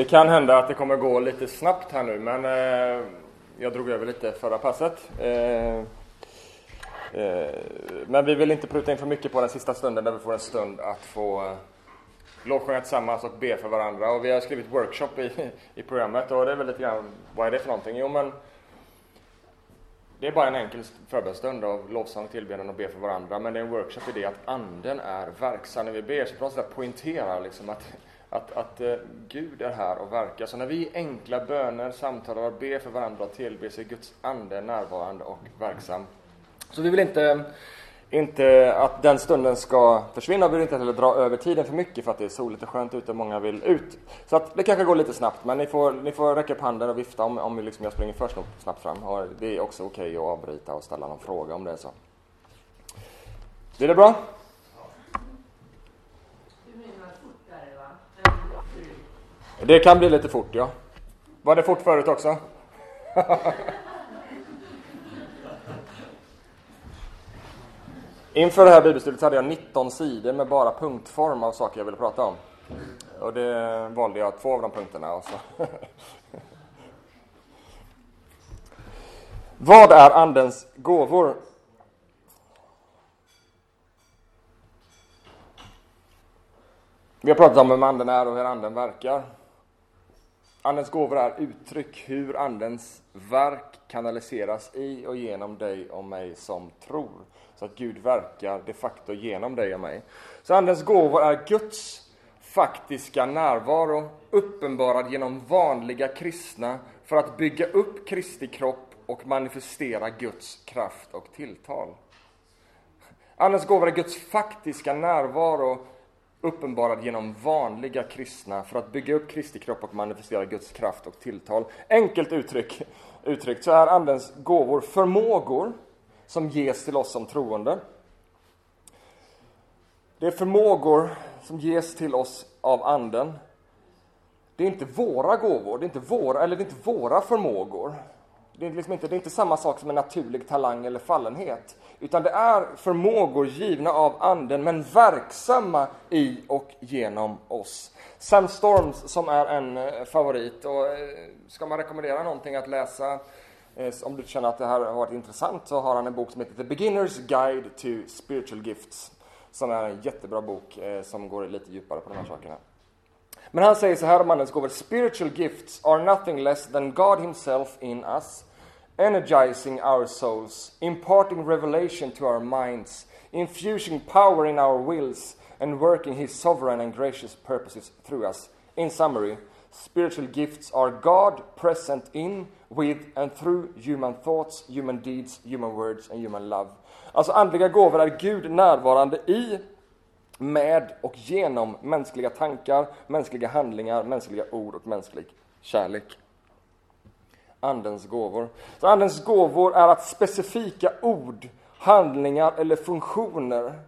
Det kan hända att det kommer gå lite snabbt här nu, men eh, jag drog över lite förra passet. Eh, eh, men vi vill inte pruta in för mycket på den sista stunden där vi får en stund att få eh, lovsjunga tillsammans och be för varandra. Och vi har skrivit workshop i, i programmet och det är väl lite grann, vad är det för någonting? Jo, men det är bara en enkel förbönstund av lovsång, tillbedjan och be för varandra. Men det är en workshop i det att anden är verksam när vi ber. Så på något sätt poängterar liksom att att, att eh, Gud är här och verkar. Så när vi i enkla böner samtalar och ber för varandra och tillber så är Guds ande närvarande och verksam. Så vi vill inte, inte att den stunden ska försvinna. Vi vill inte heller dra över tiden för mycket för att det är soligt och skönt ute och många vill ut. Så att det kanske går lite snabbt, men ni får, ni får räcka upp handen och vifta om, om liksom jag springer för snabbt fram. Och det är också okej okay att avbryta och ställa någon fråga om det är så. Blir det bra? Det kan bli lite fort, ja. Var det fort förut också? Inför det här bibelstudiet hade jag 19 sidor med bara punktform av saker jag ville prata om. Och det valde jag två av de punkterna. Också. Vad är Andens gåvor? Vi har pratat om vem Anden är och hur Anden verkar. Andens gåvor är uttryck hur Andens verk kanaliseras i och genom dig och mig som tror. Så att Gud verkar de facto genom dig och mig. Så Andens gåvor är Guds faktiska närvaro uppenbarad genom vanliga kristna för att bygga upp Kristi kropp och manifestera Guds kraft och tilltal. Andens gåvor är Guds faktiska närvaro uppenbarad genom vanliga kristna för att bygga upp Kristi kropp och manifestera Guds kraft och tilltal. Enkelt uttryck, uttryckt så är Andens gåvor förmågor som ges till oss som troende. Det är förmågor som ges till oss av Anden. Det är inte våra gåvor, det är inte våra, eller det är inte våra förmågor. Det är, liksom inte, det är inte samma sak som en naturlig talang eller fallenhet. Utan det är förmågor givna av Anden, men verksamma i och genom oss. Sam Storms, som är en eh, favorit, och eh, ska man rekommendera någonting att läsa eh, om du känner att det här har varit intressant så har han en bok som heter The Beginner's Guide to Spiritual Gifts. Som är en jättebra bok som går lite djupare på de här sakerna. Men han säger så här om Andens gåvor. Spiritual gifts are nothing less than God himself in us energizing our souls, imparting revelation to our minds, infusing power in our wills, and working His sovereign and gracious purposes through us. In summary, spiritual gifts are God present in, with, and through human thoughts, human deeds, human words, and human love. Alltså andliga gåvor är Gud närvarande i, med och genom mänskliga tankar, mänskliga handlingar, mänskliga ord och mänsklig kärlek. Andens gåvor. Så Andens gåvor är att specifika ord, handlingar eller funktioner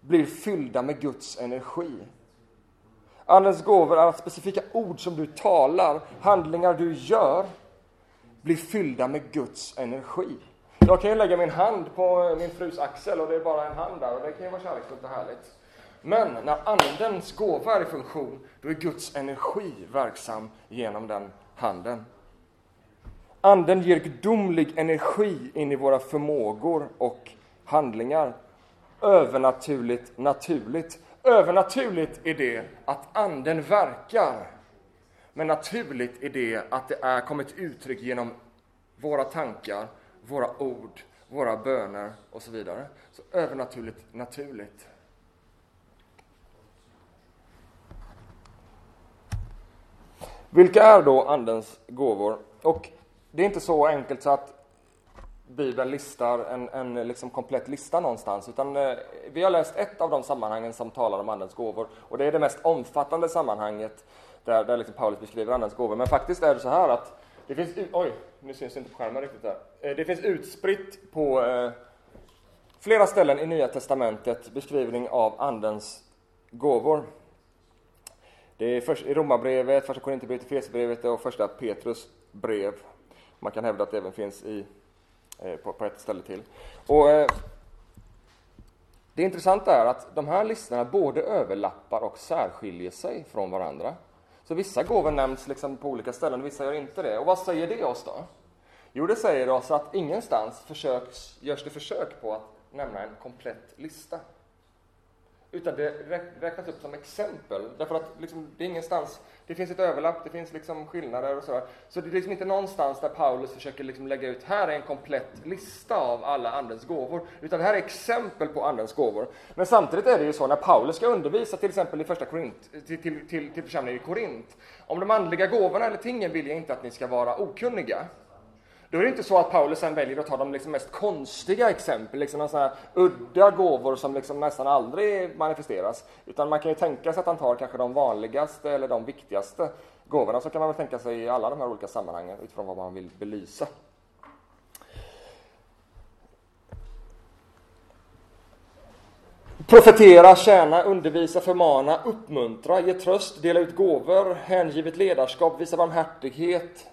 blir fyllda med Guds energi. Andens gåvor är att specifika ord som du talar, handlingar du gör, blir fyllda med Guds energi. Jag kan ju lägga min hand på min frus axel och det är bara en hand där och det kan ju vara kärleksfullt och härligt. Men när Andens gåva är i funktion, då är Guds energi verksam genom den handen. Anden ger gudomlig energi in i våra förmågor och handlingar. Övernaturligt naturligt. Övernaturligt är det att Anden verkar. Men naturligt är det att det är kommit uttryck genom våra tankar, våra ord, våra böner och så vidare. Så övernaturligt naturligt. Vilka är då Andens gåvor? Och det är inte så enkelt så att Bibeln listar en, en liksom komplett lista någonstans. Utan eh, vi har läst ett av de sammanhangen som talar om Andens gåvor. Och det är det mest omfattande sammanhanget där, där liksom Paulus beskriver Andens gåvor. Men faktiskt är det så här att det finns, oj, nu syns det inte på skärmen riktigt där. Eh, det finns utspritt på eh, flera ställen i Nya Testamentet beskrivning av Andens gåvor. Det är först i Romarbrevet, Första Korinthierbrevet, Efesierbrevet och Första Petrus brev. Man kan hävda att det även finns i, eh, på, på, ett ställe till. Och, eh, det intressanta är att de här listorna både överlappar och särskiljer sig från varandra. Så vissa gåvor nämns liksom på olika ställen, vissa gör inte det. Och vad säger det oss då? Jo, det säger oss att ingenstans försöks, görs det försök på att nämna en komplett lista. Utan det räknas upp som exempel, därför att liksom, det är ingenstans, det finns ett överlapp, det finns liksom skillnader och sådär. Så det är liksom inte någonstans där Paulus försöker liksom lägga ut, här är en komplett lista av alla Andens gåvor, utan det här är exempel på Andens gåvor. Men samtidigt är det ju så, när Paulus ska undervisa till exempel i första Korint, till, till, till, till församlingen i Korint, om de andliga gåvorna eller tingen vill jag inte att ni ska vara okunniga. Då är det inte så att Paulus sen väljer att ta de liksom mest konstiga exempel, liksom sådana här udda gåvor som liksom nästan aldrig manifesteras. Utan man kan ju tänka sig att han tar kanske de vanligaste eller de viktigaste gåvorna. Så kan man väl tänka sig i alla de här olika sammanhangen utifrån vad man vill belysa. Profetera, tjäna, undervisa, förmana, uppmuntra, ge tröst, dela ut gåvor, hängivet ledarskap, visa barmhärtighet,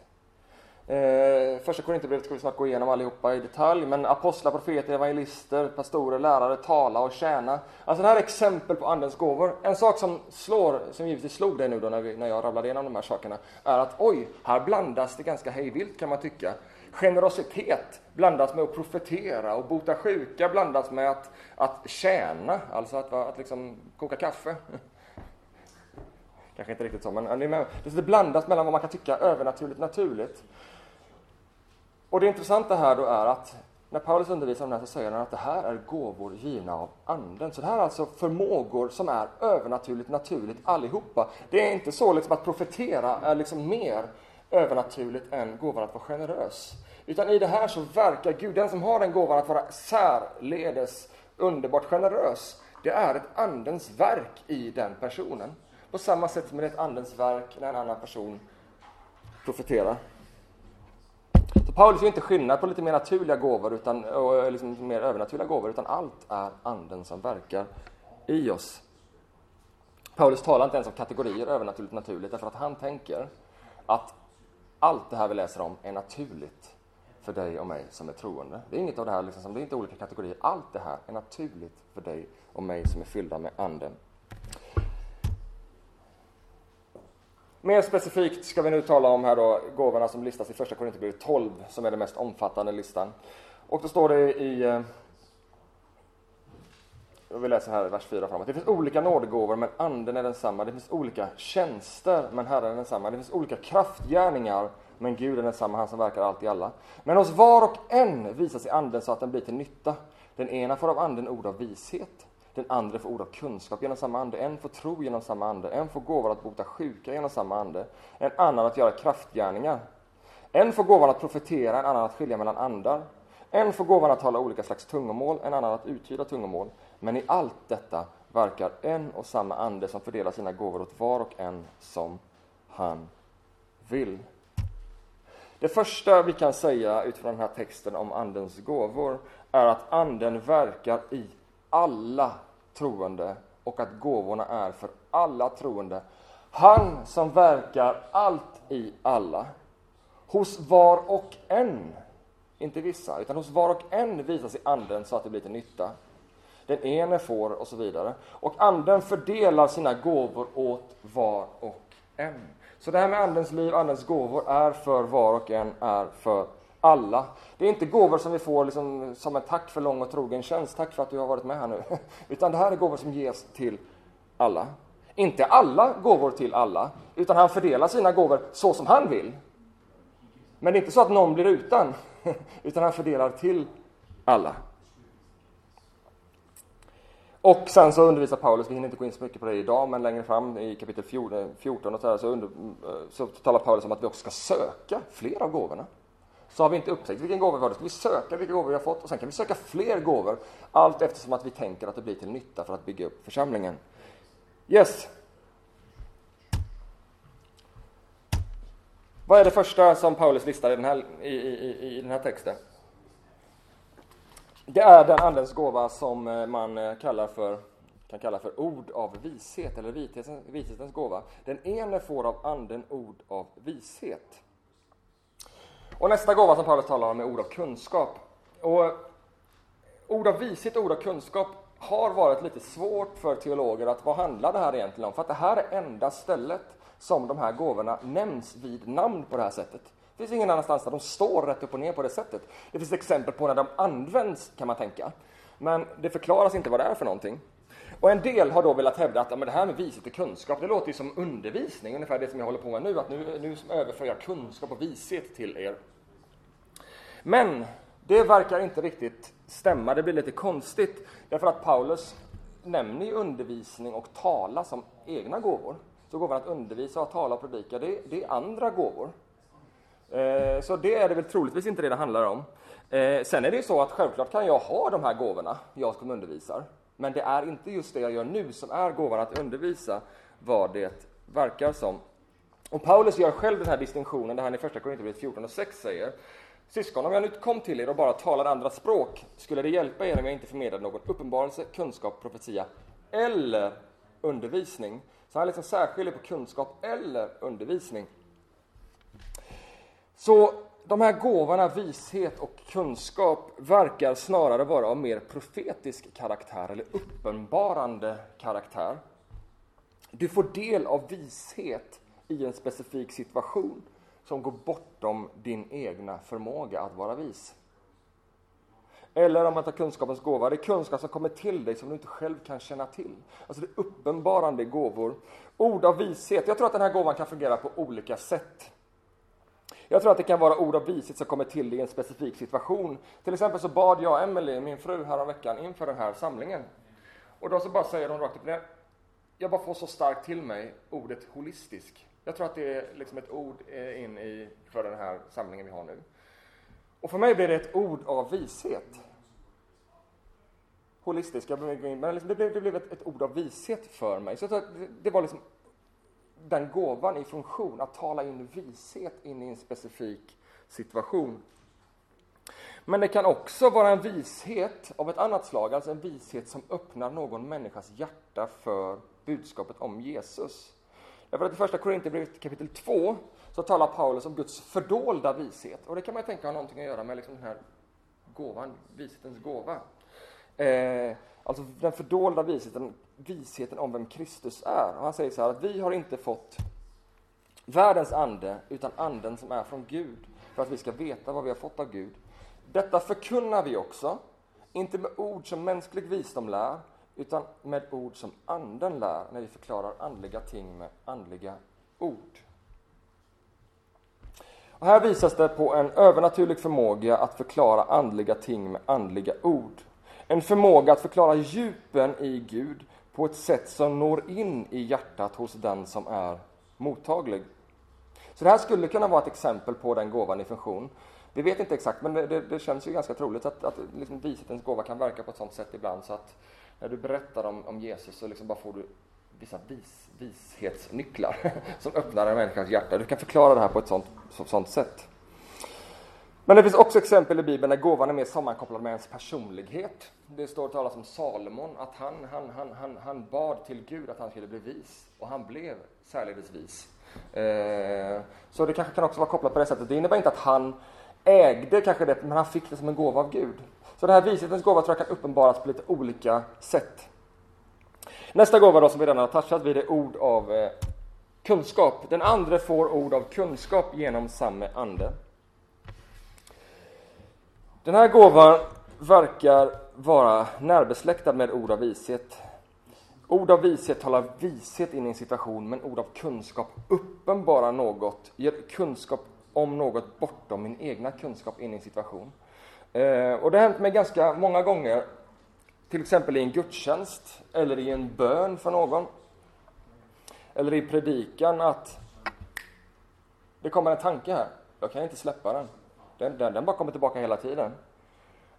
Eh, första Korinthierbrevet ska vi snart gå igenom allihopa i detalj, men apostlar, profeter, evangelister, pastorer, lärare, tala och tjäna. Alltså det här är exempel på Andens gåvor. En sak som slår, som givetvis slog dig nu då när, vi, när jag rabblade igenom de här sakerna, är att oj, här blandas det ganska hejvilt kan man tycka. Generositet blandas med att profetera och bota sjuka blandas med att, att tjäna, alltså att, att liksom koka kaffe. Kanske inte riktigt så, men det blandas mellan vad man kan tycka övernaturligt naturligt. Och det intressanta här då är att när Paulus undervisar om det här så säger han att det här är gåvor givna av Anden. Så det här är alltså förmågor som är övernaturligt naturligt allihopa. Det är inte så liksom att profetera är liksom mer övernaturligt än gåvan att vara generös. Utan i det här så verkar Gud, den som har den gåvan att vara särledes underbart generös, det är ett Andens verk i den personen. På samma sätt som det är ett Andens verk när en annan person profeterar. Så Paulus gör inte skillnad på lite mer naturliga gåvor utan, och liksom mer övernaturliga gåvor, utan allt är anden som verkar i oss. Paulus talar inte ens om kategorier övernaturligt och naturligt, därför att han tänker att allt det här vi läser om är naturligt för dig och mig som är troende. Det är inget av det här, liksom, det är inte olika kategorier. Allt det här är naturligt för dig och mig som är fyllda med anden. Mer specifikt ska vi nu tala om här då gåvorna som listas i första Korinthierbrevet 12 som är den mest omfattande listan. Och då står det i eh, vi läser här i vers 4 framåt. Det finns olika nådegåvor, men anden är densamma. Det finns olika tjänster, men Herren är densamma. Det finns olika kraftgärningar, men Gud är densamma, han som verkar allt i alla. Men hos var och en visas i anden så att den blir till nytta. Den ena får av anden ord av vishet, den andra får ord av kunskap genom samma ande. En får tro genom samma ande. En får gåvan att bota sjuka genom samma ande. En annan att göra kraftgärningar. En får gåvan att profetera, en annan att skilja mellan andar. En får gåvan att tala olika slags tungomål, en annan att uttyda tungomål. Men i allt detta verkar en och samma ande som fördelar sina gåvor åt var och en som han vill. Det första vi kan säga utifrån den här texten om Andens gåvor är att Anden verkar i alla troende och att gåvorna är för alla troende. Han som verkar allt i alla. Hos var och en, inte vissa, utan hos var och en visar sig anden så att det blir till nytta. Den ene får och så vidare. Och anden fördelar sina gåvor åt var och en. Så det här med andens liv, andens gåvor är för var och en, är för alla. Det är inte gåvor som vi får liksom, som ett tack för lång och trogen tjänst, tack för att du har varit med här nu. Utan det här är gåvor som ges till alla. Inte alla gåvor till alla, utan han fördelar sina gåvor så som han vill. Men det är inte så att någon blir utan, utan han fördelar till alla. Och sen så undervisar Paulus, vi hinner inte gå in så mycket på det idag, men längre fram i kapitel 14 eh, och så, här, så, under, eh, så talar Paulus om att vi också ska söka fler av gåvorna så har vi inte upptäckt vilken gåva vi har. Då ska vi söka vilka gåvor vi har fått och sen kan vi söka fler gåvor allt eftersom att vi tänker att det blir till nytta för att bygga upp församlingen. Yes. Vad är det första som Paulus listar i den här, i, i, i den här texten? Det är den andens gåva som eh, man eh, kallar för, kan kalla för ord av vishet, eller vishetens, vishetens gåva. Den ene får av anden ord av vishet. Och nästa gåva som Paulus talar om är ord av kunskap. Och ord av vishet och ord av kunskap har varit lite svårt för teologer att vad handlar det här egentligen om? För att det här är enda stället som de här gåvorna nämns vid namn på det här sättet. Det finns ingen annanstans där de står rätt upp och ner på det sättet. Det finns exempel på när de används, kan man tänka. Men det förklaras inte vad det är för någonting. Och en del har då velat hävda att ja, men det här med vishet och kunskap, det låter ju som undervisning, ungefär det som jag håller på med nu, att nu, nu överför jag kunskap och vishet till er. Men det verkar inte riktigt stämma, det blir lite konstigt, därför att Paulus nämner ju undervisning och tala som egna gåvor. Så gåvan att undervisa, och tala och predika, det, det är andra gåvor. Eh, så det är det väl troligtvis inte det det handlar om. Eh, sen är det ju så att självklart kan jag ha de här gåvorna, jag som undervisar. Men det är inte just det jag gör nu som är gåvan att undervisa, vad det verkar som. Och Paulus gör själv den här distinktionen, där han i första Korinthierbrevet 14 och 6 säger Syskon, om jag nu kom till er och bara talade andra språk, skulle det hjälpa er om jag inte förmedlade någon uppenbarelse, kunskap, profetia eller undervisning? Så han liksom särskiljer på kunskap eller undervisning. Så de här gåvorna, vishet och kunskap, verkar snarare vara av mer profetisk karaktär eller uppenbarande karaktär. Du får del av vishet i en specifik situation som går bortom din egna förmåga att vara vis. Eller om man tar kunskapens gåva, det är kunskap som kommer till dig som du inte själv kan känna till. Alltså det är uppenbarande gåvor. Ord av vishet, jag tror att den här gåvan kan fungera på olika sätt. Jag tror att det kan vara ord av vishet som kommer till i en specifik situation. Till exempel så bad jag Emelie, min fru, häromveckan inför den här samlingen. Och då så bara säger hon rakt upp ner, jag bara får så starkt till mig ordet holistisk. Jag tror att det är liksom ett ord eh, in i, för den här samlingen vi har nu. Och för mig blir det ett ord av vishet. Holistisk, jag men det blev, det blev ett, ett, ord av vishet för mig. Så det, det var liksom den gåvan i funktion, att tala in vishet in i en specifik situation. Men det kan också vara en vishet av ett annat slag, alltså en vishet som öppnar någon människas hjärta för budskapet om Jesus. Därför att i första Korinthierbrevet kapitel 2 så talar Paulus om Guds fördolda vishet. Och det kan man tänka har någonting att göra med liksom den här gåvan, vishetens gåva. Eh, alltså den fördolda visheten, visheten om vem Kristus är. Och han säger så här att vi har inte fått världens ande, utan anden som är från Gud, för att vi ska veta vad vi har fått av Gud. Detta förkunnar vi också, inte med ord som mänsklig visdom lär, utan med ord som anden lär när vi förklarar andliga ting med andliga ord. Och här visas det på en övernaturlig förmåga att förklara andliga ting med andliga ord. En förmåga att förklara djupen i Gud på ett sätt som når in i hjärtat hos den som är mottaglig. Så det här skulle kunna vara ett exempel på den gåvan i funktion. Vi vet inte exakt, men det, det, det känns ju ganska troligt att, att liksom vishetens gåva kan verka på ett sådant sätt ibland så att när du berättar om, om Jesus så liksom bara får du vissa vis, vishetsnycklar som öppnar en människas hjärta. Du kan förklara det här på ett sådant, sätt. Men det finns också exempel i Bibeln där gåvan är mer sammankopplad med ens personlighet. Det står talas om Salomon, att han, han, han, han, han bad till Gud att han skulle bli vis, och han blev särledes vis. Eh, så det kanske kan också vara kopplat på det sättet. Det innebär inte att han ägde kanske det, men han fick det som en gåva av Gud. Så den här vishetens gåva tror jag kan uppenbaras på lite olika sätt. Nästa gåva då som vi redan har touchat vid är ord av eh, kunskap. Den andra får ord av kunskap genom samma ande. Den här gåvan verkar vara närbesläktad med ord av vishet. Ord av vishet talar vishet in i en situation, men ord av kunskap uppenbarar något, ger kunskap om något bortom min egna kunskap in i en situation. Eh, och det har hänt mig ganska många gånger, till exempel i en gudstjänst eller i en bön för någon. Eller i predikan att det kommer en tanke här, jag kan inte släppa den. Den, den, den bara kommer tillbaka hela tiden.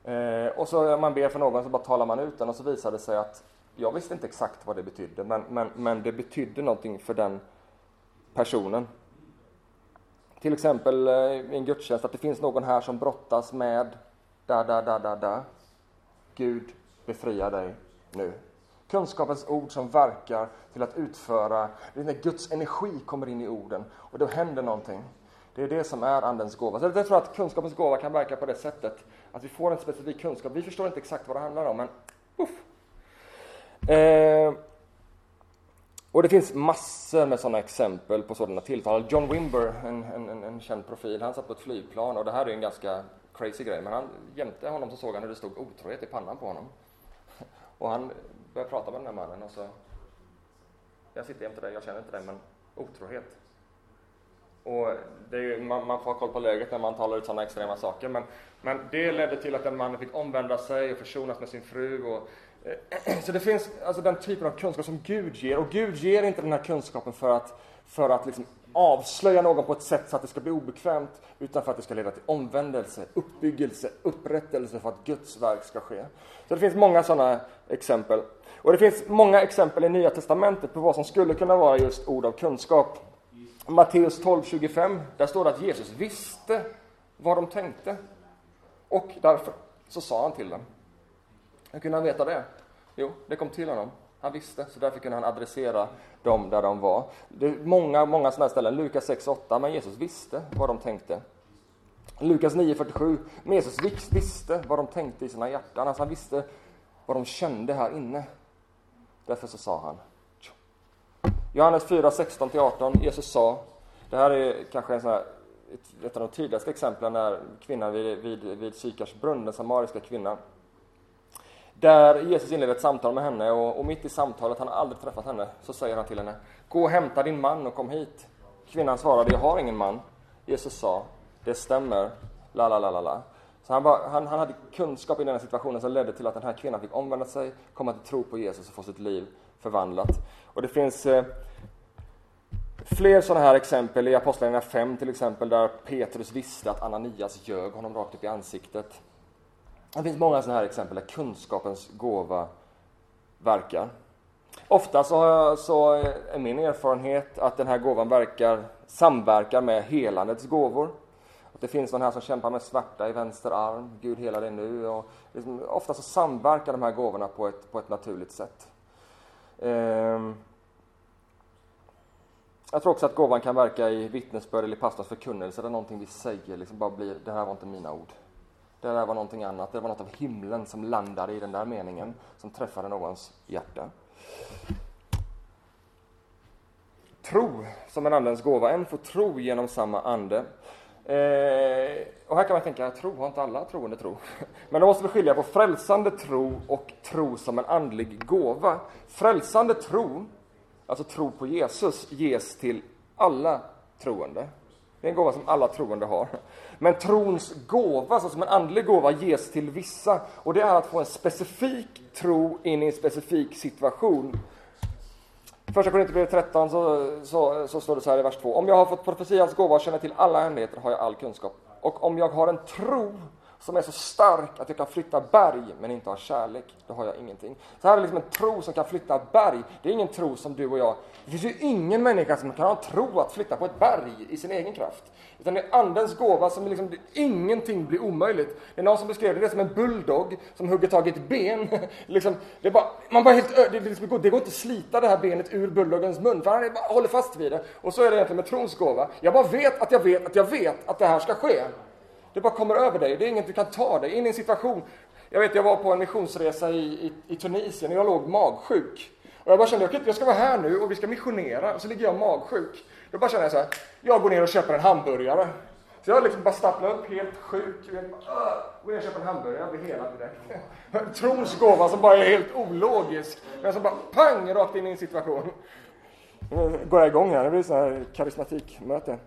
Eh, och så när man ber för någon så bara talar man ut den och så visar det sig att jag visste inte exakt vad det betydde, men, men, men det betydde någonting för den personen. Till exempel eh, i en gudstjänst att det finns någon här som brottas med da, da, da, da, da. Gud befria dig nu. Kunskapens ord som verkar till att utföra, det är när Guds energi kommer in i orden och då händer någonting. Det är det som är Andens gåva. Så jag tror att kunskapens gåva kan verka på det sättet att vi får en specifik kunskap. Vi förstår inte exakt vad det handlar om, men uff. Eh, Och det finns massor med sådana exempel på sådana tilltal. John Wimber, en, en, en känd profil, han satt på ett flygplan och det här är en ganska crazy grej, men han, jämte honom så såg han hur det stod otrohet i pannan på honom. Och han började prata med den här mannen och så, jag sitter jämte dig, jag känner inte dig, men otrohet. Och ju, man, man, får ha koll på läget när man talar ut sådana extrema saker, men, men det ledde till att den mannen fick omvända sig och försonas med sin fru. Och, eh, så det finns alltså den typen av kunskap som Gud ger, och Gud ger inte den här kunskapen för att, för att liksom avslöja någon på ett sätt så att det ska bli obekvämt, utan för att det ska leda till omvändelse, uppbyggelse, upprättelse för att Guds verk ska ske. Så det finns många sådana exempel. Och det finns många exempel i Nya Testamentet på vad som skulle kunna vara just ord av kunskap. Matteus 12.25, där står det att Jesus visste vad de tänkte. Och därför så sa han till dem. Hur kunde han veta det? Jo, det kom till honom. Han visste, så därför kunde han adressera dem där de var. Det är många, många sådana ställen. Lukas 6.8, men Jesus visste vad de tänkte. Lukas 9.47, men Jesus visste vad de tänkte i sina hjärtan. Alltså han visste vad de kände här inne. Därför så sa han. Johannes 4, 16-18, Jesus sa, det här är kanske en sån här, ett, ett av de tydligaste exemplen när kvinnan vid, vid, vid Sykars brunn, den samariska kvinnan, där Jesus inleder ett samtal med henne och, och, mitt i samtalet, han har aldrig träffat henne, så säger han till henne Gå och hämta din man och kom hit. Kvinnan svarade, jag har ingen man. Jesus sa, det stämmer, la la la la la. Så han, var, han, han hade kunskap i den här situationen som ledde till att den här kvinnan fick omvända sig, komma till tro på Jesus och få sitt liv förvandlat. Och det finns eh, fler sådana här exempel i Apostlagärningarna 5 till exempel, där Petrus visste att Ananias ljög honom rakt upp i ansiktet. Det finns många sådana här exempel där kunskapens gåva verkar. Ofta så, så är min erfarenhet att den här gåvan verkar samverkar med helandets gåvor. Att det finns någon här som kämpar med svärta i vänster arm, Gud hela dig nu. Och liksom, ofta så samverkar de här gåvorna på ett, på ett naturligt sätt. Ehm, jag tror också att gåvan kan verka i vittnesbörd eller i pastors förkunnelse, där någonting vi säger liksom bara blir, det här var inte mina ord. Det där var någonting annat. Det var något av himlen som landade i den där meningen, som träffade någons hjärta. Tro som en andens gåva. En får tro genom samma ande. Eh, och här kan man tänka, tro, har inte alla troende tro? Men då måste vi skilja på frälsande tro och tro som en andlig gåva. Frälsande tro, alltså tro på Jesus, ges till alla troende. Det är en gåva som alla troende har. Men trons gåva, alltså som en andlig gåva, ges till vissa. Och det är att få en specifik tro in i en specifik situation. Första Korinthierbrevet 13 så, så, så, står det så här i vers 2. Om jag har fått profetians gåva och känner till alla hemligheter har jag all kunskap. Och om jag har en tro som är så stark att jag kan flytta berg men inte har kärlek, då har jag ingenting. Så här är liksom en tro som kan flytta berg. Det är ingen tro som du och jag. Det finns ju ingen människa som kan ha en tro att flytta på ett berg i sin egen kraft. Utan det är andens gåva som liksom, ingenting blir omöjligt. Det är någon som beskrev det, det som en bulldog som hugger tag i ett ben. liksom, det, är bara, man bara helt, det, liksom, det går inte att slita det här benet ur bulldoggens mun, för han bara håller fast vid det. Och så är det egentligen med trons gåva. Jag bara vet att jag vet att jag vet att det här ska ske. Det bara kommer över dig. Det är inget du kan ta dig in i en situation. Jag vet, jag var på en missionsresa i, i, i Tunisien och jag låg magsjuk. Och jag bara kände, jag ska vara här nu och vi ska missionera. Och så ligger jag magsjuk. Då bara känner jag så här, jag går ner och köper en hamburgare. Så jag liksom bara stapplar upp helt sjuk. Jag bara, går ner och köper en hamburgare, jag blir helad direkt. Trons gåva som bara är helt ologisk. Men som bara pang, rakt in i en situation. Nu går jag igång här, det blir så här karismatikmöte.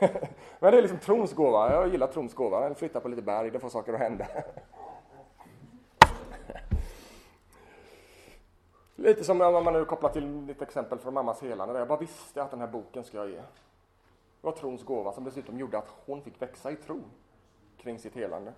Men det är liksom trons gåva. Jag gillar trons gåva. Flytta på lite berg, det får saker att hända. Lite som om man nu kopplar till ett exempel från mammas helande. Jag bara visste att den här boken ska jag ge. Det var trons gåva som dessutom gjorde att hon fick växa i tro kring sitt helande.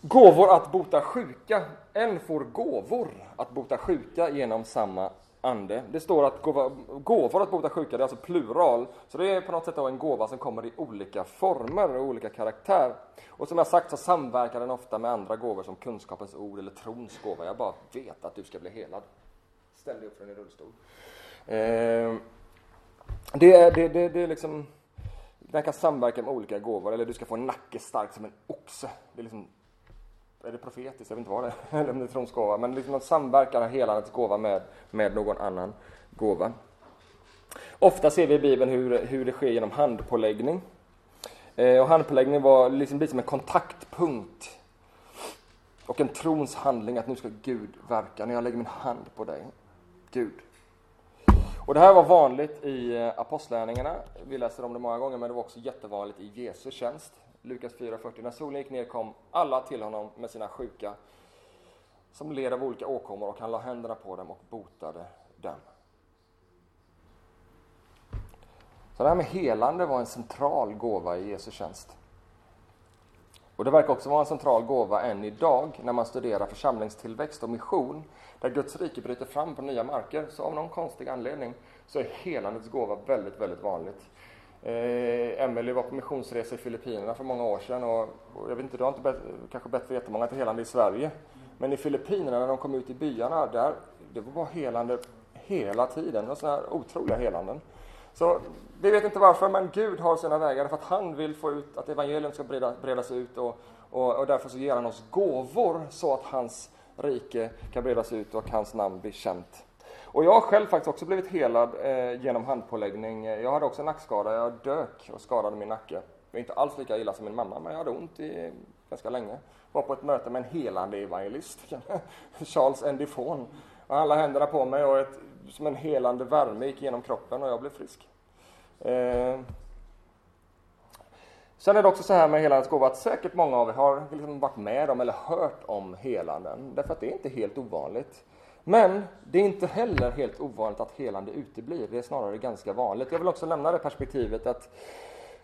Gåvor att bota sjuka. En får gåvor att bota sjuka genom samma ande. Det står att gåva, gåvor att bota sjuka, det är alltså plural. Så det är på något sätt en gåva som kommer i olika former och olika karaktär. Och som jag sagt så samverkar den ofta med andra gåvor som kunskapens ord eller trons gåva. Jag bara vet att du ska bli helad. Ställ dig upp från din rullstol. Eh, det, är, det, det, det är liksom, den kan samverka med olika gåvor. Eller du ska få en nacke stark som en oxe. Det är liksom är det profetiskt? Jag vet inte vad det är, eller om det är tronsgåva. Men liksom att samverkar helandets gåva med, med någon annan gåva. Ofta ser vi i Bibeln hur, hur det sker genom handpåläggning. Eh, och handpåläggning var liksom blir som en kontaktpunkt och en trons handling att nu ska Gud verka när jag lägger min hand på dig. Gud. Och det här var vanligt i eh, apostlärningarna. Vi läser om det många gånger, men det var också jättevanligt i Jesu tjänst. Lukas 4.40. När solen gick ner kom alla till honom med sina sjuka som led av olika åkommor och han la händerna på dem och botade dem. Så det här med helande var en central gåva i Jesu tjänst. Och det verkar också vara en central gåva än idag när man studerar församlingstillväxt och mission, där Guds rike bryter fram på nya marker. Så av någon konstig anledning så är helandets gåva väldigt, väldigt vanligt. Eh, Emelie var på missionsresa i Filippinerna för många år sedan och, och jag vet inte, du har inte bett, kanske bett för jättemånga till helande i Sverige. Men i Filippinerna när de kom ut i byarna, där, det var bara helande hela tiden. Och sådana här otroliga helanden. Så vi vet inte varför, men Gud har sina vägar för att han vill få ut att evangelium ska breda, bredas ut och, och, och, därför så ger han oss gåvor så att hans rike kan bredas ut och hans namn blir känt. Och jag har själv faktiskt också blivit helad eh, genom handpåläggning. Jag hade också en nackskada, jag dök och skadade min nacke. Det var inte alls lika illa som min mamma, men jag hade ont i ganska länge. Var på ett möte med en helande evangelist, Charles Endifon. Han la händerna på mig och ett som en helande värme gick genom kroppen och jag blev frisk. Eh. Sen är det också så här med helandets gåva att säkert många av er har liksom varit med om eller hört om helanden, därför att det är inte helt ovanligt. Men det är inte heller helt ovanligt att helande uteblir, det är snarare ganska vanligt. Jag vill också lämna det perspektivet att,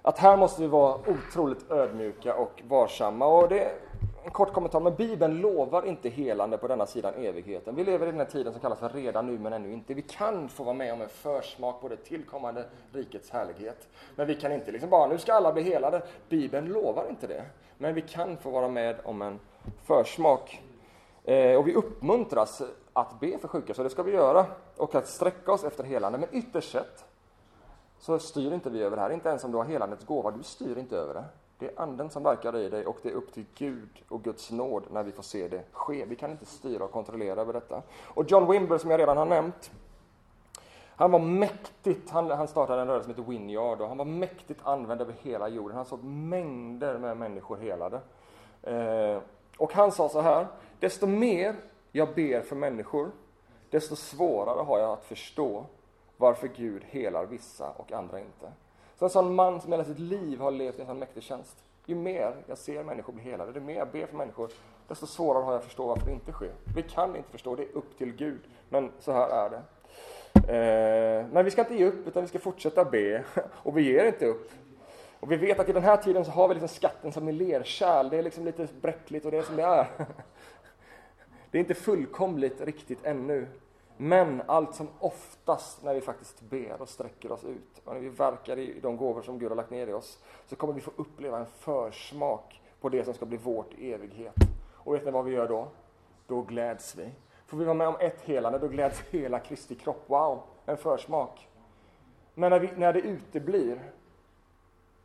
att här måste vi vara otroligt ödmjuka och varsamma. Och det, en kort kommentar, men Bibeln lovar inte helande på denna sidan evigheten. Vi lever i den här tiden som kallas för redan nu men ännu inte. Vi kan få vara med om en försmak på det tillkommande rikets härlighet. Men vi kan inte liksom bara, nu ska alla bli helade. Bibeln lovar inte det. Men vi kan få vara med om en försmak. Eh, och vi uppmuntras att be för sjuka, så det ska vi göra. Och att sträcka oss efter helande. Men ytterst sett så styr inte vi över det här. Inte ens om du har helandets gåva, du styr inte över det. Det är anden som verkar i dig och det är upp till Gud och Guds nåd när vi får se det ske. Vi kan inte styra och kontrollera över detta. Och John Wimber som jag redan har nämnt, han var mäktigt, han, han startade en rörelse som heter Winyard och han var mäktigt använd över hela jorden. Han såg mängder med människor helade. Eh, och han sa så här, desto mer jag ber för människor, desto svårare har jag att förstå varför Gud helar vissa och andra inte. Så en sån man som hela sitt liv har levt i en sån mäktig tjänst. Ju mer jag ser människor bli helade, ju mer jag ber för människor, desto svårare har jag att förstå varför det inte sker. Vi kan inte förstå, det är upp till Gud. Men så här är det. Eh, men vi ska inte ge upp, utan vi ska fortsätta be. Och vi ger inte upp. Och vi vet att i den här tiden så har vi liksom skatten som i lerkärl. Det är liksom lite bräckligt och det är som det är. Det är inte fullkomligt riktigt ännu. Men allt som oftast när vi faktiskt ber och sträcker oss ut och när vi verkar i de gåvor som Gud har lagt ner i oss så kommer vi få uppleva en försmak på det som ska bli vårt evighet. Och vet ni vad vi gör då? Då gläds vi. Får vi vara med om ett helande, då gläds hela Kristi kropp. Wow, en försmak. Men när, vi, när det uteblir,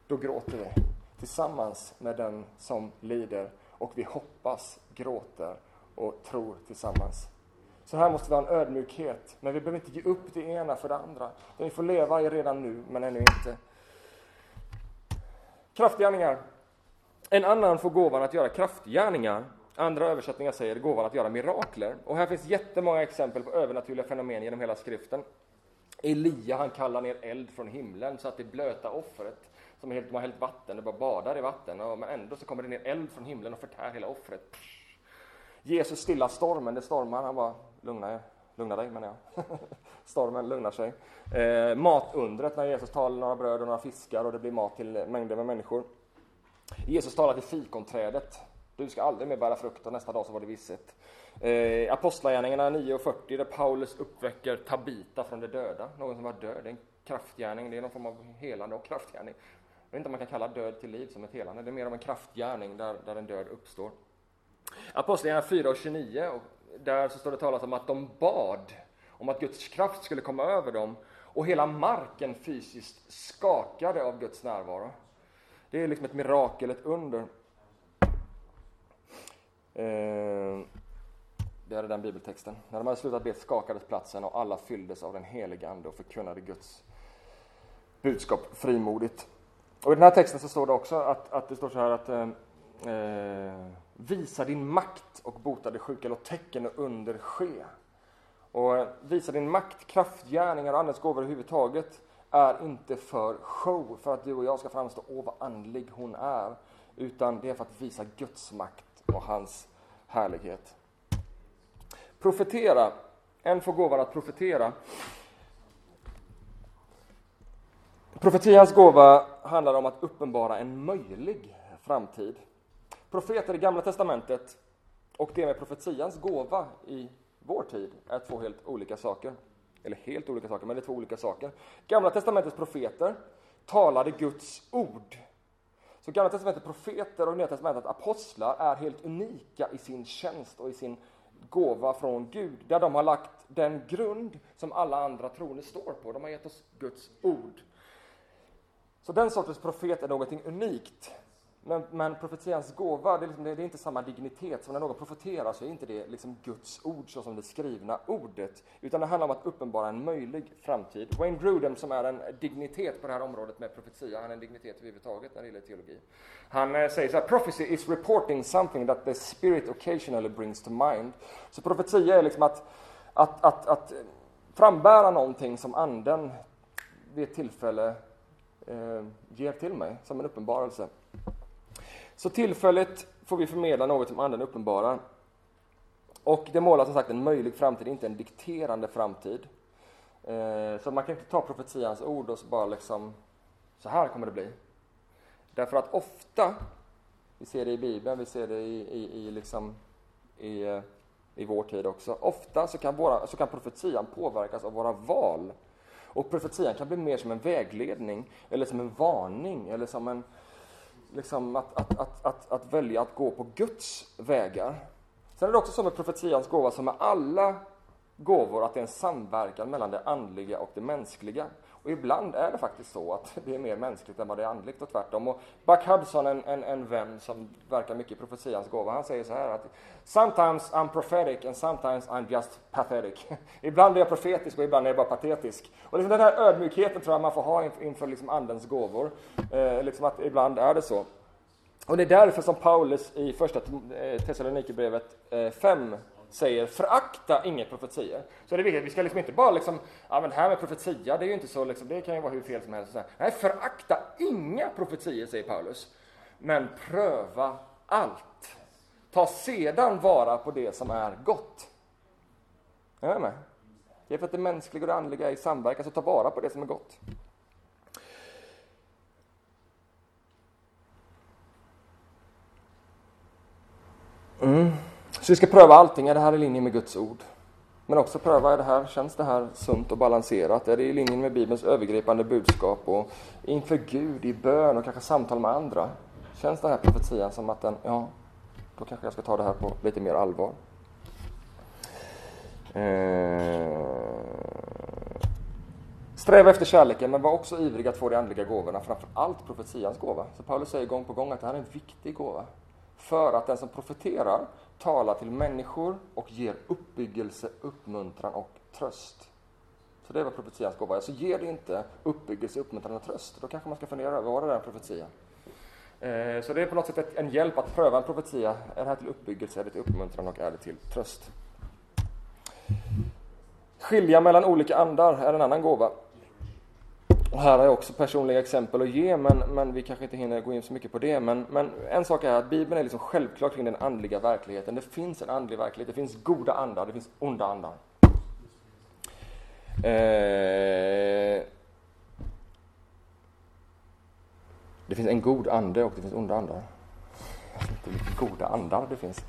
då gråter vi tillsammans med den som lider och vi hoppas, gråter och tror tillsammans. Så här måste vi ha en ödmjukhet, men vi behöver inte ge upp det ena för det andra. vi får leva i redan nu, men ännu inte. Kraftgärningar. En annan får gåvan att göra kraftgärningar. Andra översättningar säger gåvan att göra mirakler. Och här finns jättemånga exempel på övernaturliga fenomen genom hela skriften. Elia han kallar ner eld från himlen så att det blöta offret som helt, de har hällt vatten, det bara badar i vatten, och, men ändå så kommer det ner eld från himlen och förtär hela offret. Jesus stilla stormen, det stormar, han bara lugna, lugna dig menar jag. Stormen lugnar sig. Eh, matundret när Jesus talar några bröd och några fiskar och det blir mat till mängder med människor. Jesus talar till fikonträdet. Du ska aldrig mer bära frukt och nästa dag så var det visset. Eh, Apostlagärningarna 9.40 där Paulus uppväcker Tabita från de döda. Någon som var död. Det är en kraftgärning, det är någon form av helande och kraftgärning. Jag vet inte om man kan kalla död till liv som ett helande. Det är mer av en kraftgärning där, där en död uppstår. Apostlagärningarna 4 och 29 där så står det talat om att de bad om att Guds kraft skulle komma över dem och hela marken fysiskt skakade av Guds närvaro. Det är liksom ett mirakel, ett under. Eh, det är den bibeltexten. När de hade slutat be skakades platsen och alla fylldes av den helige Ande och förkunnade Guds budskap frimodigt. Och I den här texten så står det också att, att det står så här att eh, eh visa din makt och bota det sjuka, låt tecken och under ske. Och eh, visa din makt, kraftgärningar och Andens gåvor överhuvudtaget är inte för show, för att du och jag ska framstå, åh vad andlig hon är, utan det är för att visa Guds makt och hans härlighet. Profetera. En får gåvan att profetera. Profetians gåva handlar om att uppenbara en möjlig framtid. Profeter i Gamla Testamentet och det med profetians gåva i vår tid är två helt olika saker. Eller helt olika saker, men det är två olika saker. Gamla Testamentets profeter talade Guds ord. Så Gamla Testamentets profeter och Nya Testamentets apostlar är helt unika i sin tjänst och i sin gåva från Gud, där de har lagt den grund som alla andra troende står på. De har gett oss Guds ord. Så den sortens profet är någonting unikt. Men, men profetians gåva, det är, liksom, det är, inte samma dignitet. som när någon profeterar så är inte det liksom Guds ord så som det skrivna ordet. Utan det handlar om att uppenbara en möjlig framtid. Wayne Grudem som är en dignitet på det här området med profetia, han är en dignitet överhuvudtaget när det gäller teologi. Han eh, säger så här, prophecy is reporting something that the spirit occasionally brings to mind. Så profetia är liksom att, att, att, att eh, frambära någonting som anden vid ett tillfälle eh, ger till mig som en uppenbarelse. Så tillfälligt får vi förmedla något som anden uppenbarar. Och det målar som sagt en möjlig framtid, inte en dikterande framtid. Eh, så man kan inte ta profetians ord och så bara liksom, så här kommer det bli. Därför att ofta, vi ser det i Bibeln, vi ser det i, i, i, liksom, i, eh, i vår tid också, ofta så kan, våra, så kan profetian påverkas av våra val. Och profetian kan bli mer som en vägledning, eller som en varning, eller som en, liksom att, att, att, att, att välja att gå på Guds vägar. Sen är det också så med profetians gåva som med alla gåvor att det är en samverkan mellan det andliga och det mänskliga. Och ibland är det faktiskt så att det är mer mänskligt än vad det är andligt och tvärtom. Och Buck Hudson, en, en, en vän som verkar mycket i profetians gåva, han säger så här att Sometimes I'm prophetic and sometimes I'm just pathetic. ibland är jag profetisk och ibland är jag bara patetisk. Och liksom den här ödmjukheten tror jag man får ha inför liksom andens gåvor. Eh, liksom att ibland är det så. Och det är därför som Paulus i första eh, Thessalonikerbrevet 5 eh, säger förakta inga profetier. Så det är viktigt, vi ska liksom inte bara liksom, ja men det här med profetia, det är ju inte så liksom, det kan ju vara hur fel som helst. Nej, förakta inga profetier, säger Paulus. Men pröva allt. Ta sedan vara på det som är gott. Är ni med? Det är för att det mänskliga och det andliga är i samverkan, så ta vara på det som är gott. Så vi ska pröva allting, är det här i linje med Guds ord? Men också pröva, är det här, känns det här sunt och balanserat? Är det i linje med Bibelns övergripande budskap och inför Gud i bön och kanske samtal med andra? Känns den här profetian som att den, ja, då kanske jag ska ta det här på lite mer allvar. Eh, sträva efter kärleken, men var också ivrig att få de andliga gåvorna, framför allt profetians gåva. Så Paulus säger gång på gång att det här är en viktig gåva. För att den som profeterar talar till människor och ger uppbyggelse, uppmuntran och tröst. Så det är vad profetians gåva är. Så ger det inte uppbyggelse, uppmuntran och tröst, då kanske man ska fundera över, vad det där en profetia? Eh, så det är på något sätt en hjälp att pröva en profetia. Är det här till uppbyggelse, är det till uppmuntran och är det till tröst? Skilja mellan olika andar är en annan gåva. Och här har jag också personliga exempel att ge, men, men vi kanske inte hinner gå in så mycket på det. Men, men en sak är att Bibeln är liksom självklar kring den andliga verkligheten. Det finns en andlig verklighet, det finns goda andar, det finns onda andar. Eh, det finns en god ande och det finns onda andar. Goda andar det finns.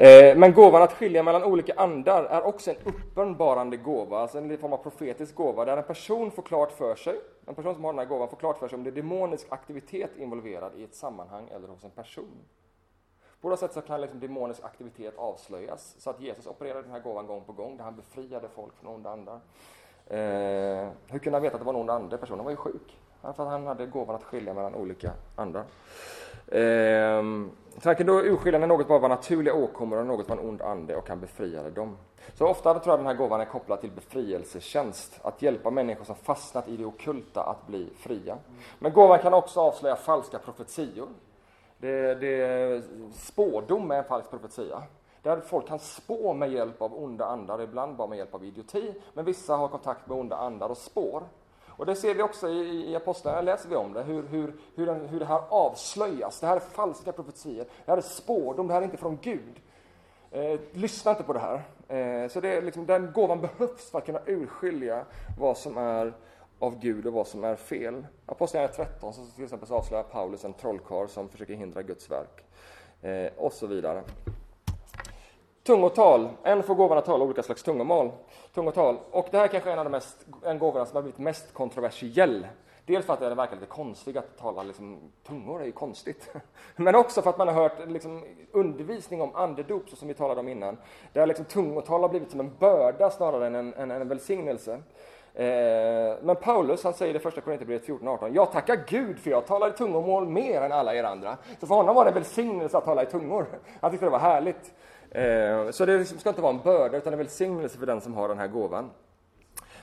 Eh, men gåvan att skilja mellan olika andar är också en uppenbarande gåva, alltså en form av profetisk gåva, där en person får klart för sig, en person som har den här gåvan får klart för sig om det är demonisk aktivitet involverad i ett sammanhang eller hos en person. På något sätt så kan liksom demonisk aktivitet avslöjas, så att Jesus opererade den här gåvan gång på gång, där han befriade folk från onda andar. Eh, hur kunde han veta att det var en ond ande? Personen var ju sjuk. För att han hade gåvan att skilja mellan olika andar. Eh, så han kan då urskilja när något bara var naturliga åkommor och något var en ond ande och han befriade dem. Så ofta tror jag den här gåvan är kopplad till befrielsetjänst, att hjälpa människor som fastnat i det okulta att bli fria. Men gåvan kan också avslöja falska profetior. Det, det, spådom är en falsk profetia. Där folk kan spå med hjälp av onda andar, ibland bara med hjälp av idioti, men vissa har kontakt med onda andar och spår. Och det ser vi också i, i Apostlagärningarna, läser vi om det, hur, hur, hur, den, hur det här avslöjas. Det här är falska profetier, det här är spårdom, det här är inte från Gud. Eh, lyssna inte på det här. Eh, så det är liksom, den gåvan behövs för att kunna urskilja vad som är av Gud och vad som är fel. Apostlagärningarna 13 så till exempel så avslöjar Paulus en trollkarl som försöker hindra Guds verk. Eh, och så vidare. Tungotal. En får gåvan att tala olika slags tungomål. Tungotal. Och det här kanske är en av de mest, en gåvorna som har blivit mest kontroversiell. Dels för att det verkar lite konstigt att tala liksom, tungor, är ju konstigt. Men också för att man har hört liksom, undervisning om andedop, så som vi talade om innan. Där liksom, tungotal har blivit som en börda snarare än en, en, en välsignelse. Eh, men Paulus han säger i det första Korinthierbrevet 14.18 Jag tackar Gud för jag talar i tungomål mer än alla er andra. Så för honom var det en välsignelse att tala i tungor. Han tyckte det var härligt. Eh, så det ska inte vara en börda utan en välsignelse för den som har den här gåvan.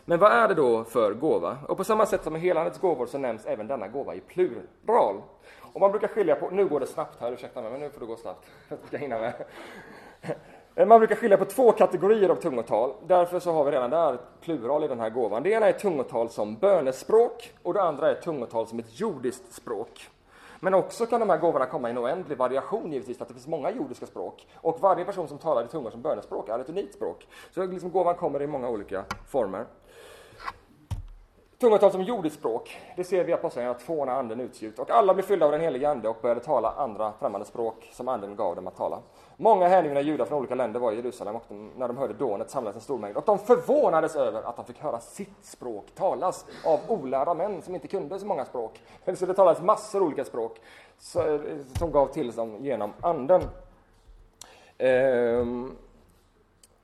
Men vad är det då för gåva? Och på samma sätt som med helandets gåvor så nämns även denna gåva i plural. Och man brukar skilja på, nu går det snabbt här, ursäkta mig, men nu får det gå snabbt jag ska hinna med. Eh, man brukar skilja på två kategorier av tungotal. Därför så har vi redan där plural i den här gåvan. Det ena är tungotal som bönespråk och det andra är tungotal som ett jordiskt språk. Men också kan de här gåvorna komma i en oändlig variation givetvis, för att det finns många jordiska språk. Och varje person som talar i tungor som bönespråk är ett unikt språk. Så liksom gåvan kommer i många olika former. Tungotal som jordiskt språk, det ser vi i Apostlagärningarna 2 när anden utgjut. Och alla blev fyllda av den helige Ande och började tala andra främmande språk som anden gav dem att tala. Många hängivna judar från olika länder var i Jerusalem och de, när de hörde dånet samlades en stor mängd. Och de förvånades över att de fick höra sitt språk talas av olärda män som inte kunde så många språk. Så det talades massor olika språk som gav till dem genom anden. Ehm,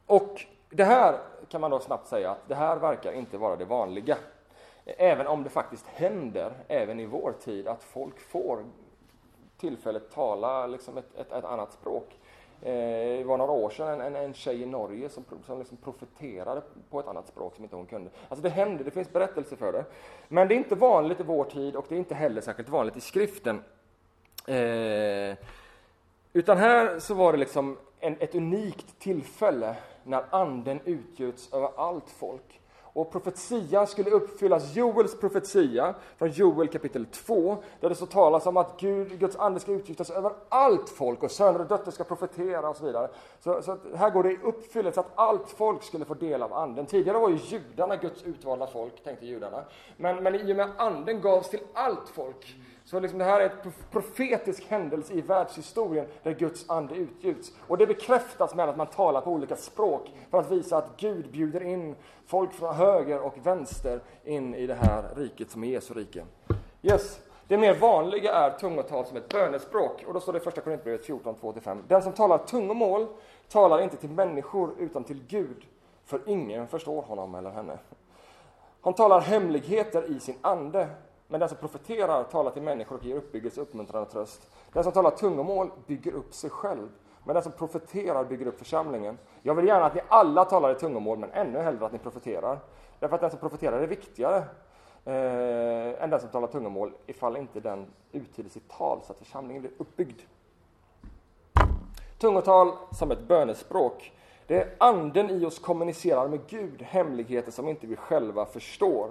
och det här kan man då snabbt säga att det här verkar inte vara det vanliga. Även om det faktiskt händer, även i vår tid, att folk får tillfället tala liksom ett, ett, ett annat språk. Eh, det var några år sedan en, en tjej i Norge som, som liksom profeterade på ett annat språk som inte hon kunde. Alltså det hände, det finns berättelser för det. Men det är inte vanligt i vår tid och det är inte heller särskilt vanligt i skriften. Eh, utan här så var det liksom en, ett unikt tillfälle när anden utgjuts över allt folk. Och profetian skulle uppfyllas, Joels profetia från Joel kapitel 2, där det så talas om att Gud, Guds ande ska utgjutas över allt folk och söner och döttrar ska profetera och så vidare. Så, så här går det i uppfyllelse att allt folk skulle få del av anden. Tidigare var ju judarna Guds utvalda folk, tänkte judarna. Men, men i och med att anden gavs till allt folk så liksom det här är en profetisk händelse i världshistorien där Guds ande utgjuts. Och det bekräftas med att man talar på olika språk för att visa att Gud bjuder in folk från höger och vänster in i det här riket som är Jesu rike. Yes. Det mer vanliga är tungotal som ett bönespråk. Och då står det i första Korinthierbrevet 14, 2-5. Den som talar tungomål talar inte till människor utan till Gud, för ingen förstår honom eller henne. Han talar hemligheter i sin ande, men den som profeterar talar till människor och ger uppbyggelse, uppmuntran och tröst. Den som talar tungomål bygger upp sig själv, men den som profeterar bygger upp församlingen. Jag vill gärna att ni alla talar i tungomål, men ännu hellre att ni profeterar. Därför att den som profeterar är viktigare eh, än den som talar tungomål, ifall inte den uttyder sitt tal så att församlingen blir uppbyggd. Tungotal som ett bönespråk. Det är anden i oss kommunicerar med Gud hemligheter som inte vi själva förstår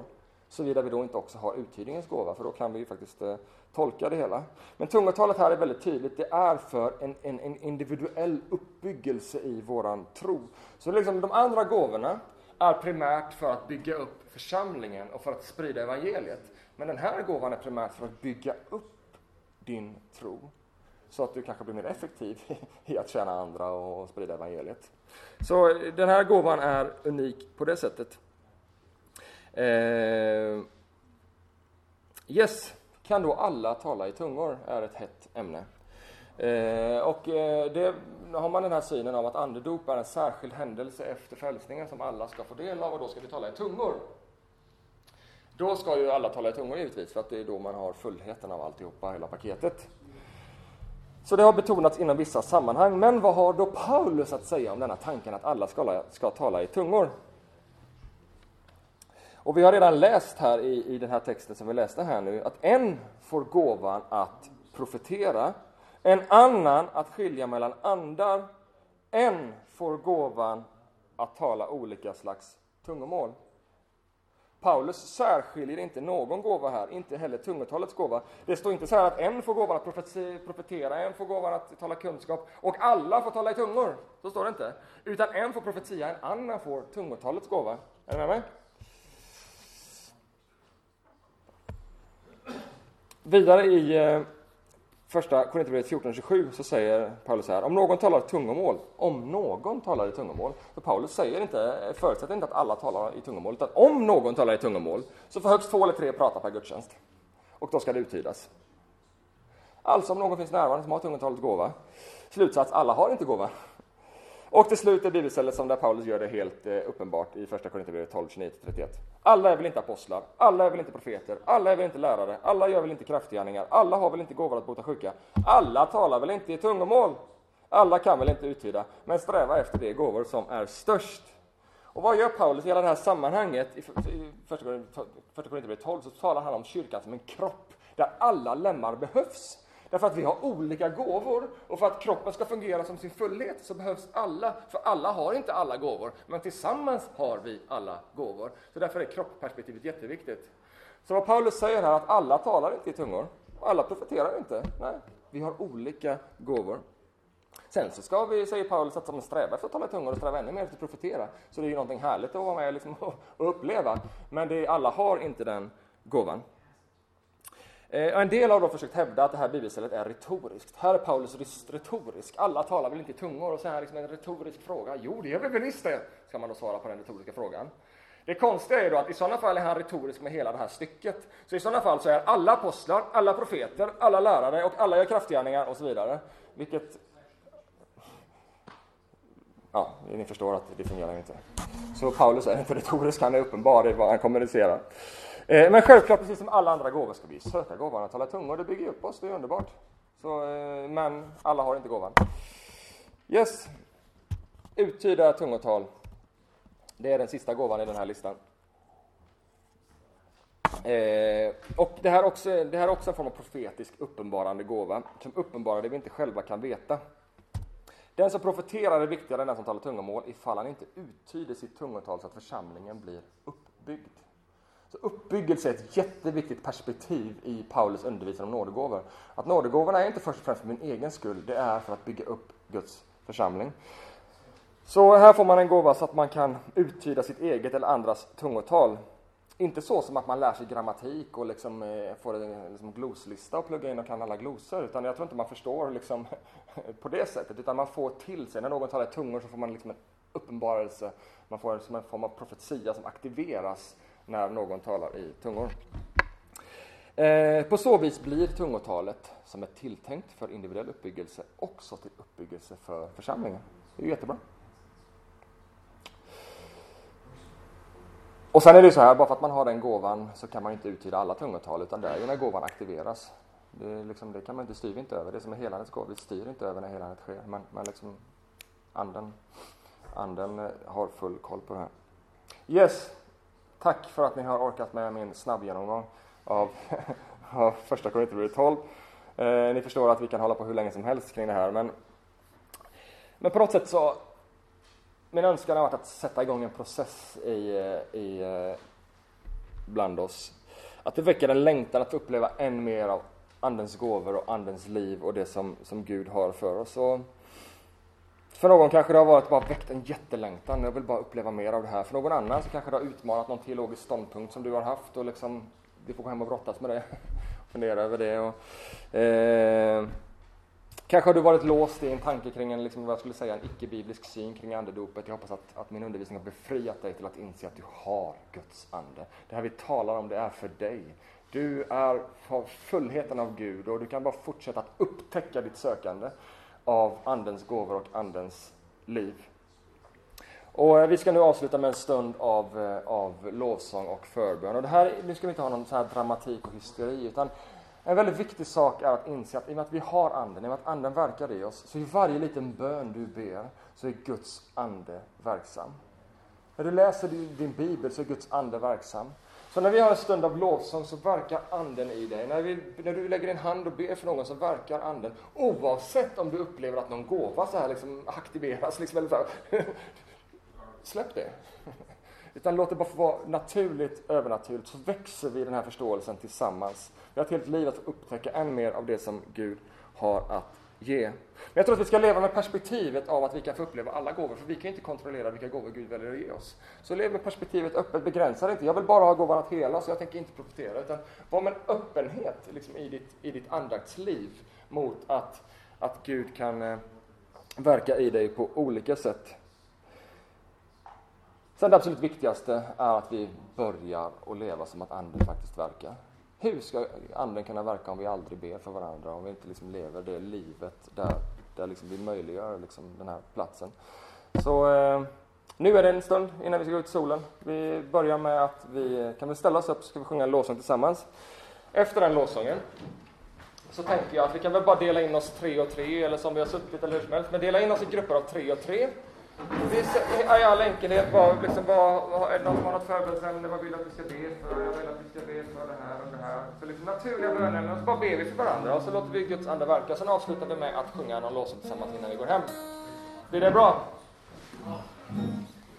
såvida vi då inte också har uttydningens gåva, för då kan vi ju faktiskt eh, tolka det hela. Men tungotalet här är väldigt tydligt, det är för en, en, en individuell uppbyggelse i våran tro. Så liksom de andra gåvorna är primärt för att bygga upp församlingen och för att sprida evangeliet. Men den här gåvan är primärt för att bygga upp din tro så att du kanske blir mer effektiv i att tjäna andra och sprida evangeliet. Så den här gåvan är unik på det sättet. Eh, yes, kan då alla tala i tungor? är ett hett ämne. Eh, och eh, det har man den här synen av att andedop är en särskild händelse efter frälsningen som alla ska få del av och då ska vi tala i tungor. Då ska ju alla tala i tungor givetvis för att det är då man har fullheten av alltihopa, hela paketet. Så det har betonats inom vissa sammanhang. Men vad har då Paulus att säga om denna tanken att alla ska, ska tala i tungor? Och vi har redan läst här i, i den här texten som vi läste här nu, att en får gåvan att profetera, en annan att skilja mellan andar, en får gåvan att tala olika slags tungomål. Paulus särskiljer inte någon gåva här, inte heller tungotalets gåva. Det står inte så här att en får gåvan att profetera, en får gåvan att tala kunskap och alla får tala i tungor. Så står det inte. Utan en får profetia, en annan får tungotalets gåva. Är ni med mig? Vidare i eh, första Korinthierbrevet 14.27 så säger Paulus här, om någon talar tungomål, om någon talar i tungomål, för Paulus säger inte, förutsätter inte att alla talar i tungomål, utan om någon talar i tungomål så får högst två eller tre prata per gudstjänst. Och då ska det uttydas. Alltså om någon finns närvarande som har tungotalets gåva, slutsats, alla har inte gåva. Och till slut är bibelstället som där Paulus gör det helt eh, uppenbart i första Korinthierbrevet 12, 29-31. Alla är väl inte apostlar, alla är väl inte profeter, alla är väl inte lärare, alla gör väl inte kraftgärningar, alla har väl inte gåvor att bota sjuka, alla talar väl inte i tungomål, alla kan väl inte uttyda, men sträva efter de gåvor som är störst. Och vad gör Paulus i hela det här sammanhanget? I första Korinthierbrevet 12 så talar han om kyrkan som en kropp där alla lemmar behövs. Därför att vi har olika gåvor och för att kroppen ska fungera som sin fullhet så behövs alla, för alla har inte alla gåvor, men tillsammans har vi alla gåvor. Så därför är kroppperspektivet jätteviktigt. Så vad Paulus säger här, att alla talar inte i tungor, och alla profeterar inte. Nej, vi har olika gåvor. Sen så ska vi, säger Paulus, att man strävar efter att tala i tungor och sträva ännu mer efter att profetera. Så det är ju någonting härligt att vara med liksom och uppleva. Men det, alla har inte den gåvan. Eh, en del har då försökt hävda att det här bibelstället är retoriskt. Här är Paulus retorisk. Alla talar väl inte i tungor? Och så här liksom en retorisk fråga. Jo, det gör vi väl visst det, ska man då svara på den retoriska frågan. Det konstiga är då att i sådana fall är han retorisk med hela det här stycket. Så i sådana fall så är alla apostlar, alla profeter, alla lärare och alla gör kraftgärningar och så vidare. Vilket... Ja, ni förstår att det fungerar inte. Så Paulus är inte retorisk, han är uppenbar i vad han kommunicerar. Eh, men självklart, precis som alla andra gåvor, ska vi söka gåvan att tala tungor. Det bygger upp oss, det är underbart. Så, eh, men alla har inte gåvan. Yes. Uttyda tungotal. Det är den sista gåvan i den här listan. Eh, och det här, också, det här är också en form av profetisk uppenbarande gåva, som uppenbarar det vi inte själva kan veta. Den som profeterar är viktigare än den som talar tungomål ifall han inte uttyder sitt tungotal så att församlingen blir uppbyggd. Så uppbyggelse är ett jätteviktigt perspektiv i Paulus undervisning om nådegåvor. Att nådegåvorna är inte först och främst för min egen skull, det är för att bygga upp Guds församling. Så här får man en gåva så att man kan uttyda sitt eget eller andras tungotal. Inte så som att man lär sig grammatik och liksom, eh, får en liksom, gloslista och plugga in och kan alla glosor, utan jag tror inte man förstår liksom, på det sättet, utan man får till sig, när någon talar i tungor så får man liksom en uppenbarelse, man får en, som en form av profetia som aktiveras när någon talar i tungor. Eh, på så vis blir tungotalet, som är tilltänkt för individuell uppbyggelse, också till uppbyggelse för församlingen. Det är ju jättebra. Och sen är det så här, bara för att man har den gåvan så kan man inte uttyda alla tungotal, utan det är ju när gåvan aktiveras. Det, liksom, det kan man inte styra inte över. Det som är helandets gåva, vi styr inte över när helandet sker. Men, men liksom, anden, anden eh, har full koll på det här. Yes, Tack för att ni har orkat med min snabbgenomgång av, av första Korinthierbrevet 12. Eh, ni förstår att vi kan hålla på hur länge som helst kring det här, men, men på något sätt så min önskan har varit att sätta igång en process i, i, eh, bland oss. Att det väcker en längtan att uppleva än mer av Andens gåvor och Andens liv och det som, som Gud har för oss. Och för någon kanske det har varit bara väckt en jättelängtan, jag vill bara uppleva mer av det här. För någon annan så kanske det har utmanat någon teologisk ståndpunkt som du har haft och liksom, du får gå hem och brottas med det. Fundera över det. Och, eh, kanske har du varit låst i en tanke kring en, liksom, vad jag skulle säga, en icke-biblisk syn kring andedopet. Jag hoppas att, att min undervisning har befriat dig till att inse att du har Guds ande. Det här vi talar om, det är för dig. Du är, har fullheten av Gud och du kan bara fortsätta att upptäcka ditt sökande av Andens gåvor och Andens liv. Och eh, vi ska nu avsluta med en stund av, eh, av lovsång och förbön. Och det här, nu ska vi inte ha någon så här dramatik och hysteri, utan En väldigt viktig sak är att inse att i och med att vi har anden, i och med att anden verkar i oss, så i varje liten bön du ber så är Guds ande verksam. När du läser din bibel så är Guds ande verksam. Så när vi har en stund av lovsång så verkar anden i dig. När, vi, när du lägger din hand och ber för någon så verkar anden. Oavsett om du upplever att någon gåva så här liksom aktiveras. Liksom, eller så här. Släpp det. Utan låt det bara få vara naturligt, övernaturligt, så växer vi i den här förståelsen tillsammans. Vi har ett helt liv att upptäcka än mer av det som Gud har att ge. Men jag tror att vi ska leva med perspektivet av att vi kan få uppleva alla gåvor, för vi kan inte kontrollera vilka gåvor Gud väljer att ge oss. Så lev med perspektivet öppet, begränsa inte. Jag vill bara ha gåvan att hela, så jag tänker inte profetera, utan var med en öppenhet liksom, i, ditt, i ditt andaktsliv mot att, att Gud kan eh, verka i dig på olika sätt. Sen det absolut viktigaste är att vi börjar att leva som att Anden faktiskt verkar. Hur ska Anden kunna verka om vi aldrig ber för varandra, om vi inte liksom lever det livet där, där liksom vi möjliggör liksom den här platsen? Så eh, nu är det en stund innan vi ska gå ut i solen. Vi börjar med att vi kan väl ställa oss upp så ska vi sjunga en lovsång tillsammans. Efter den lovsången så tänker jag att vi kan väl bara dela in oss tre och tre, eller som vi har suttit eller hur som helst, men dela in oss i grupper av tre och tre. Vi i all enkelhet vad, liksom, vad, är det någon som har något förberett vad vill att vi ska be för? Jag vill att vi ska be för det här och det här. Så liksom naturliga bönämnen, så bara ber vi för varandra och så låter vi Guds ande verka. Sen avslutar vi med att sjunga någon låt tillsammans innan vi går hem. Blir det bra?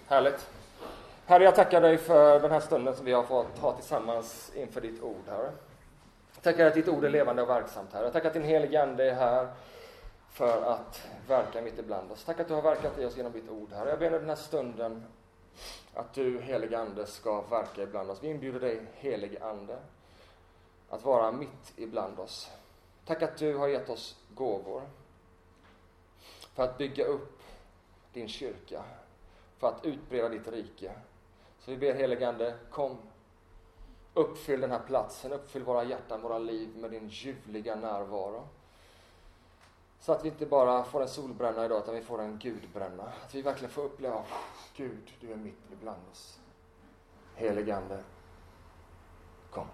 Härligt. Herre, jag tackar dig för den här stunden som vi har fått ha tillsammans inför ditt ord, Herre. Jag tackar att ditt ord är levande och verksamt, Herre. Jag tackar att din helige Ande är här för att verka mitt ibland oss. Tack att du har verkat i oss genom ditt ord, Herre. Jag ber nu den här stunden att du, helige Ande, ska verka ibland oss. Vi inbjuder dig, helige Ande, att vara mitt ibland oss. Tack att du har gett oss gåvor för att bygga upp din kyrka, för att utbreda ditt rike. Så vi ber helige Ande, kom, uppfyll den här platsen, uppfyll våra hjärtan, våra liv med din ljuvliga närvaro. Så att vi inte bara får en solbränna idag, utan vi får en gudbränna. Att vi verkligen får uppleva, Gud, du är mitt ibland oss. Heligande, kom.